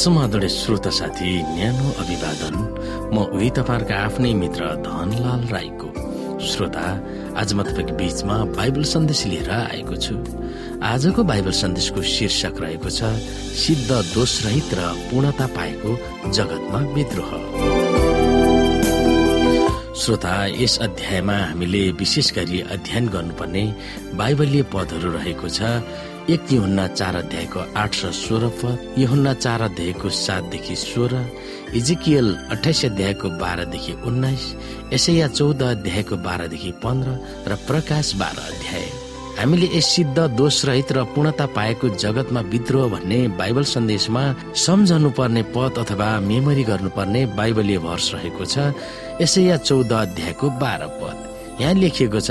समादुडे श्रोत साथी न्यानो अभिवादन। म उही तपाईँहरूका आफ्नै मित्र धनलाल राईको श्रोता। आज म तपाईँको बीचमा बाइबल सन्देश लिएर आएको छु। आजको बाइबल सन्देशको शीर्षक रहेको छ सिद्ध दोषरहित र पूर्णता पाएको जगतमा विद्रोह। श्रोता यस अध्यायमा हामीले विशेष गरी अध्ययन गर्नुपर्ने बाइबलीय पदहरू रहेको छ एक युहन्ना चार अध्यायको आठ र सोह्र पद युहन्ना चार अध्यायको सातदेखि सोह्र इजिकियल अठाइस अध्यायको बाह्रदेखि उन्नाइस यसैया चौध अध्यायको बाह्रदेखि पन्ध्र र प्रकाश बाह्र अध्याय। हामीले यस सिद्ध दोषरहित र पूर्णता पाएको जगतमा विद्रोह भन्ने बाइबल सन्देशमा सम्झनु पर्ने पद अथवा मेमोरी गर्नुपर्ने बाइबलीय भर्स रहेको छ यसैया चौध अध्यायको बाह्र पद। यहाँ लेखिएको छ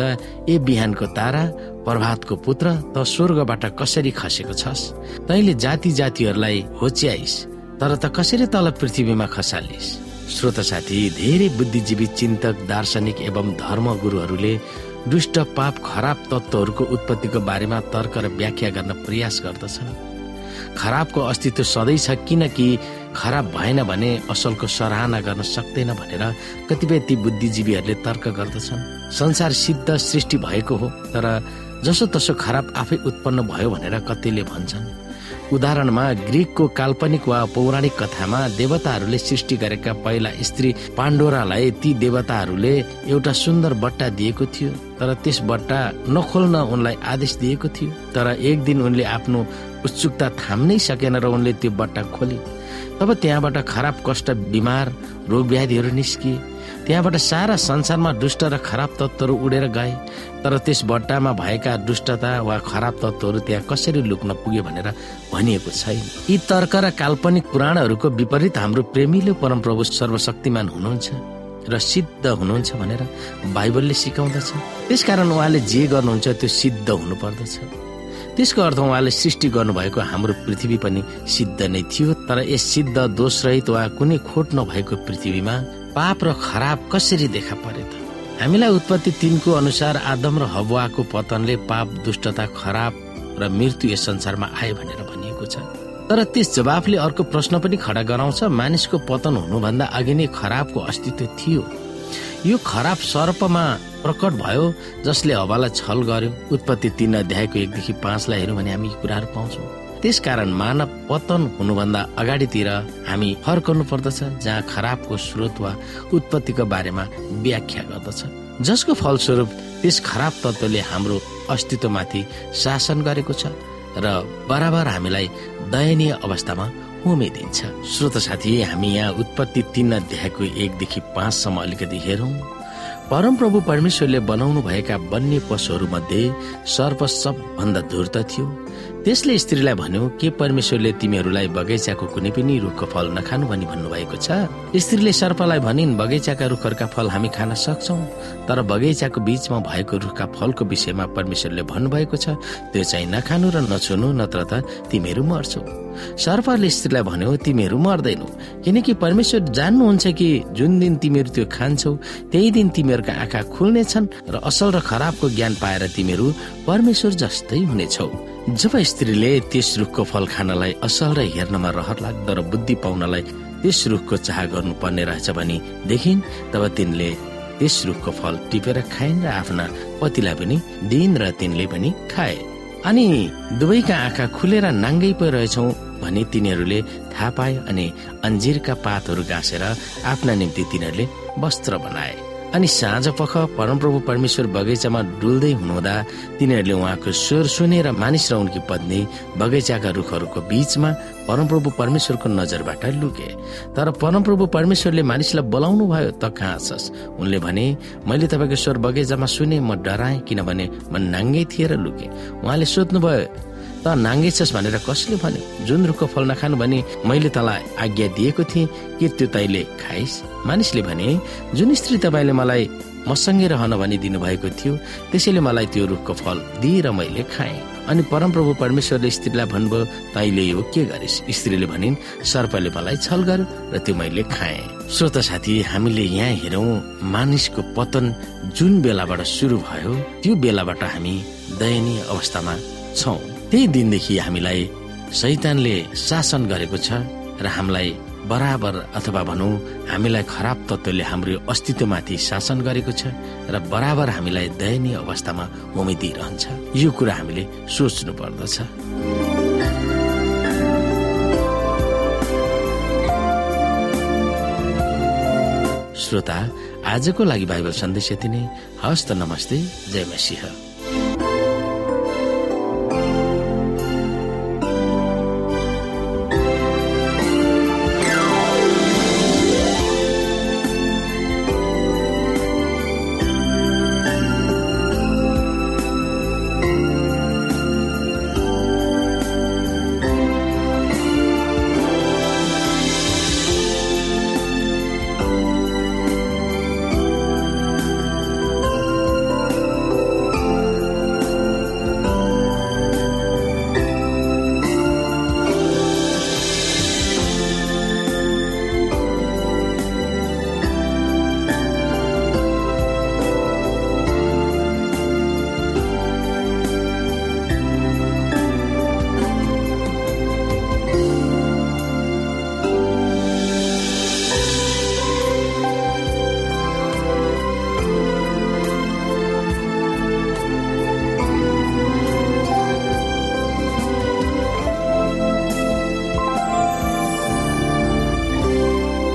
ए बिहानको तारा प्रभातको पुत्र त स्वर्गबाट कसरी खसेको छस्? तैले जाति जातिहरूलाई होच्याइस तर त कसरी तल पृथ्वीमा खसालिस? श्रोत साथी धेरै बुद्धिजीवी चिन्तक दार्शनिक एवं धर्म गुरुहरूले दुष्ट पाप खराब तत्वहरूको उत्पत्तिको बारेमा तर्क र व्याख्या गर्न प्रयास गर्दछन्। खराबको अस्तित्व सधैँ छ किनकि खराब भएन भने असलको सराहना गर्न सक्दैन भनेर कतिपय ती बुद्धिजीवीहरूले तर्क गर्दछन्। संसार सिद्ध सृष्टि भएको हो तर जसो तसो खराब आफै उत्पन्न भयो भनेर कतिले भन्छन्। उदाहरणमा ग्रिकको काल्पनिक वा पौराणिक कथामा देवताहरूले सृष्टि गरेका पहिला स्त्री पाण्डोरालाई ती देवताहरूले एउटा सुन्दर बट्टा दिएको थियो तर त्यस बट्टा नखोल्न उनलाई आदेश दिएको थियो। तर एक दिन उनले आफ्नो उत्सुकता थाम्नै सकेन र उनले त्यो बट्टा खोले। तब त्यहाँबाट खराब कष्ट बिमार रोग व्याधिहरू निस्किए त्यहाँबाट सारा संसारमा दुष्ट र खराब तत्वहरू उडेर गए। तर त्यस बट्टामा भएका दुष्टता वा खराब तत्वहरू त्यहाँ कसरी लुक्न पुग्यो भनेर भनिएको छैन। यी तर्क र काल्पनिक पुराणहरूको विपरीत हाम्रो प्रेमिलो परमप्रभु सर्वशक्तिमान हुनुहुन्छ र सिद्ध हुनुहुन्छ भनेर बाइबलले सिकाउँदछ। त्यसकारण उहाँले जे गर्नुहुन्छ त्यो सिद्ध हुनु पर्दछ त्यसको अर्थ उहाँले सृष्टि गर्नुभएको हाम्रो पृथ्वी पनि सिद्ध नै थियो तर यस सिद्ध दोषरहित वा कुनै खोट नभएको पृथ्वीमा पाप र खराब कसरी देखा परे त? हामीलाई उत्पत्ति तिनको अनुसार आदम र हवुवाको पतनले पाप दुष्टता खराब र मृत्यु यस संसारमा आए भनेर भनिएको छ। तर त्यस जवाफले अर्को प्रश्न पनि खडा गराउँछ मानिसको पतन हुनुभन्दा अघि नै खराबको अस्तित्व थियो। यो खराब सर्पमा प्रकट भयो जसले हवालाई छल गर्यो। उत्पत्ति तीन अध्यायको एकदेखि पाँचलाई हेऱ्यौँ भने हामी कुराहरू पाउँछौँ। त्यसकारण मानव पतन हुनुभन्दा अगाडितिर हामी फर्कनु पर्दछ जहाँ खराबको स्रोत वा उत्पत्तिको बारेमा व्याख्या गर्दछ। जसको फलस्वरूप त्यस खराब तत्वले हाम्रो अस्तित्वमाथि शासन गरेको छ र बराबर हामीलाई दयनीय अवस्थामा उमेदिन्छ श्रोत साथी हामी यहाँ उत्पत्ति तीन अध्यायको एकदेखि पाँचसम्म अलिकति हेरौँ। परमप्रभु परमेश्वरले बनाउनु भएका वन्य पशुहरू मध्ये सर्प सबभन्दा धुर्त थियो। त्यसले स्त्रीलाई भन्यो के परमेश्वरले तिमीहरूलाई बगैँचाको कुनै पनि रुखको फल नखानु भनी भन्नुभएको छ? स्त्रीले सर्पलाई भनिन् बगैँचाका रुखहरूका फल हामी खान सक्छौ। तर बगैँचाको बीचमा भएको रुखका फलको विषयमा परमेश्वरले भन्नुभएको छ त्यो चाहिँ नखानु र नछुनु नत्र त तिमीहरू मर्छौ। सर्पले स्त्रीलाई भन्यो तिमीहरू मर्दैनौ। किनकि परमेश्वर जान्नुहुन्छ कि जुन दिन तिमीहरू त्यो खान्छौ त्यही दिन तिमीहरूका आँखा खुल्नेछन् र असल र खराबको ज्ञान पाएर तिमीहरू परमेश्वर जस्तै हुनेछौ। जब स्त्रीले त्यस रुखको फल खानलाई असल र हेर्नमा रहर लाग्दो र बुद्धि पाउनलाई त्यस रुखको चाह गर्नुपर्ने रहेछ भने देखिन् तब तिनले त्यस रुखको फल टिपेर खाइन् र आफ्ना पतिलाई पनि दिन र तिनले पनि खाए। अनि दुवैका आँखा खुलेर नाङ्गै पो रहेछौ भनी तिनीहरूले थाहा पाए अनि अन्जिरका पातहरू गाँसेर आफ्ना निम्ति तिनीहरूले वस्त्र बनाए। अनि साँझ पख परमप्रभु परमेश्वर बगैँचामा डुल्दै हुनुहुँदा तिनीहरूले उहाँको स्वर सुनेर मानिस र उनकी पत्नी बगैँचाका रुखहरूको बीचमा परमप्रभु परमेश्वरको नजरबाट लुके। तर परमप्रभु परमेश्वरले मानिसलाई बोलाउनु भयो त कहाँ छस्? उनले भने मैले तपाईँको स्वर बगैँचामा सुने म डराएँ किनभने म नाङ्गै थिएँ र लुके। उहाँले सोध्नुभयो त नाङ्गे छस् भनेर कसले भन्यो। जुन रुखको फल नखानु भने मैले तँलाई आज्ञा दिएको थिएँ कि त्यो तैले खाइस्? मानिसले भने जुन स्त्री तपाईँले मलाई मसँगै रहन भनिदिनु भएको थियो त्यसैले मलाई त्यो रुखको फल दिएर मैले खाएँ। अनि परमप्रभु परमेश्वरले स्त्रीलाई भन्नुभयो तैले यो के गरिस्? स्त्रीले भनिन् सर्पले मलाई छल गर्यो र त्यो मैले खाएँ। श्रोत साथी हामीले यहाँ हेरौँ मानिसको पतन जुन बेलाबाट सुरु भयो त्यो बेलाबाट हामी दयनीय अवस्थामा छौँ। त्यही दिनदेखि हामीलाई सैतानले शासन गरेको छ र हामीलाई बराबर अथवा भनौँ हामीलाई खराब तत्त्वले हाम्रो अस्तित्वमाथि शासन गरेको छ र बराबर हामीलाई दयनीय अवस्थामा उम्मेदिरहन्छ यो कुरा हामीले सोच्नु पर्दछ। श्रोता आजको लागि बाइबल सन्देश यति नै। हस्त नमस्ते। जय मसिंह।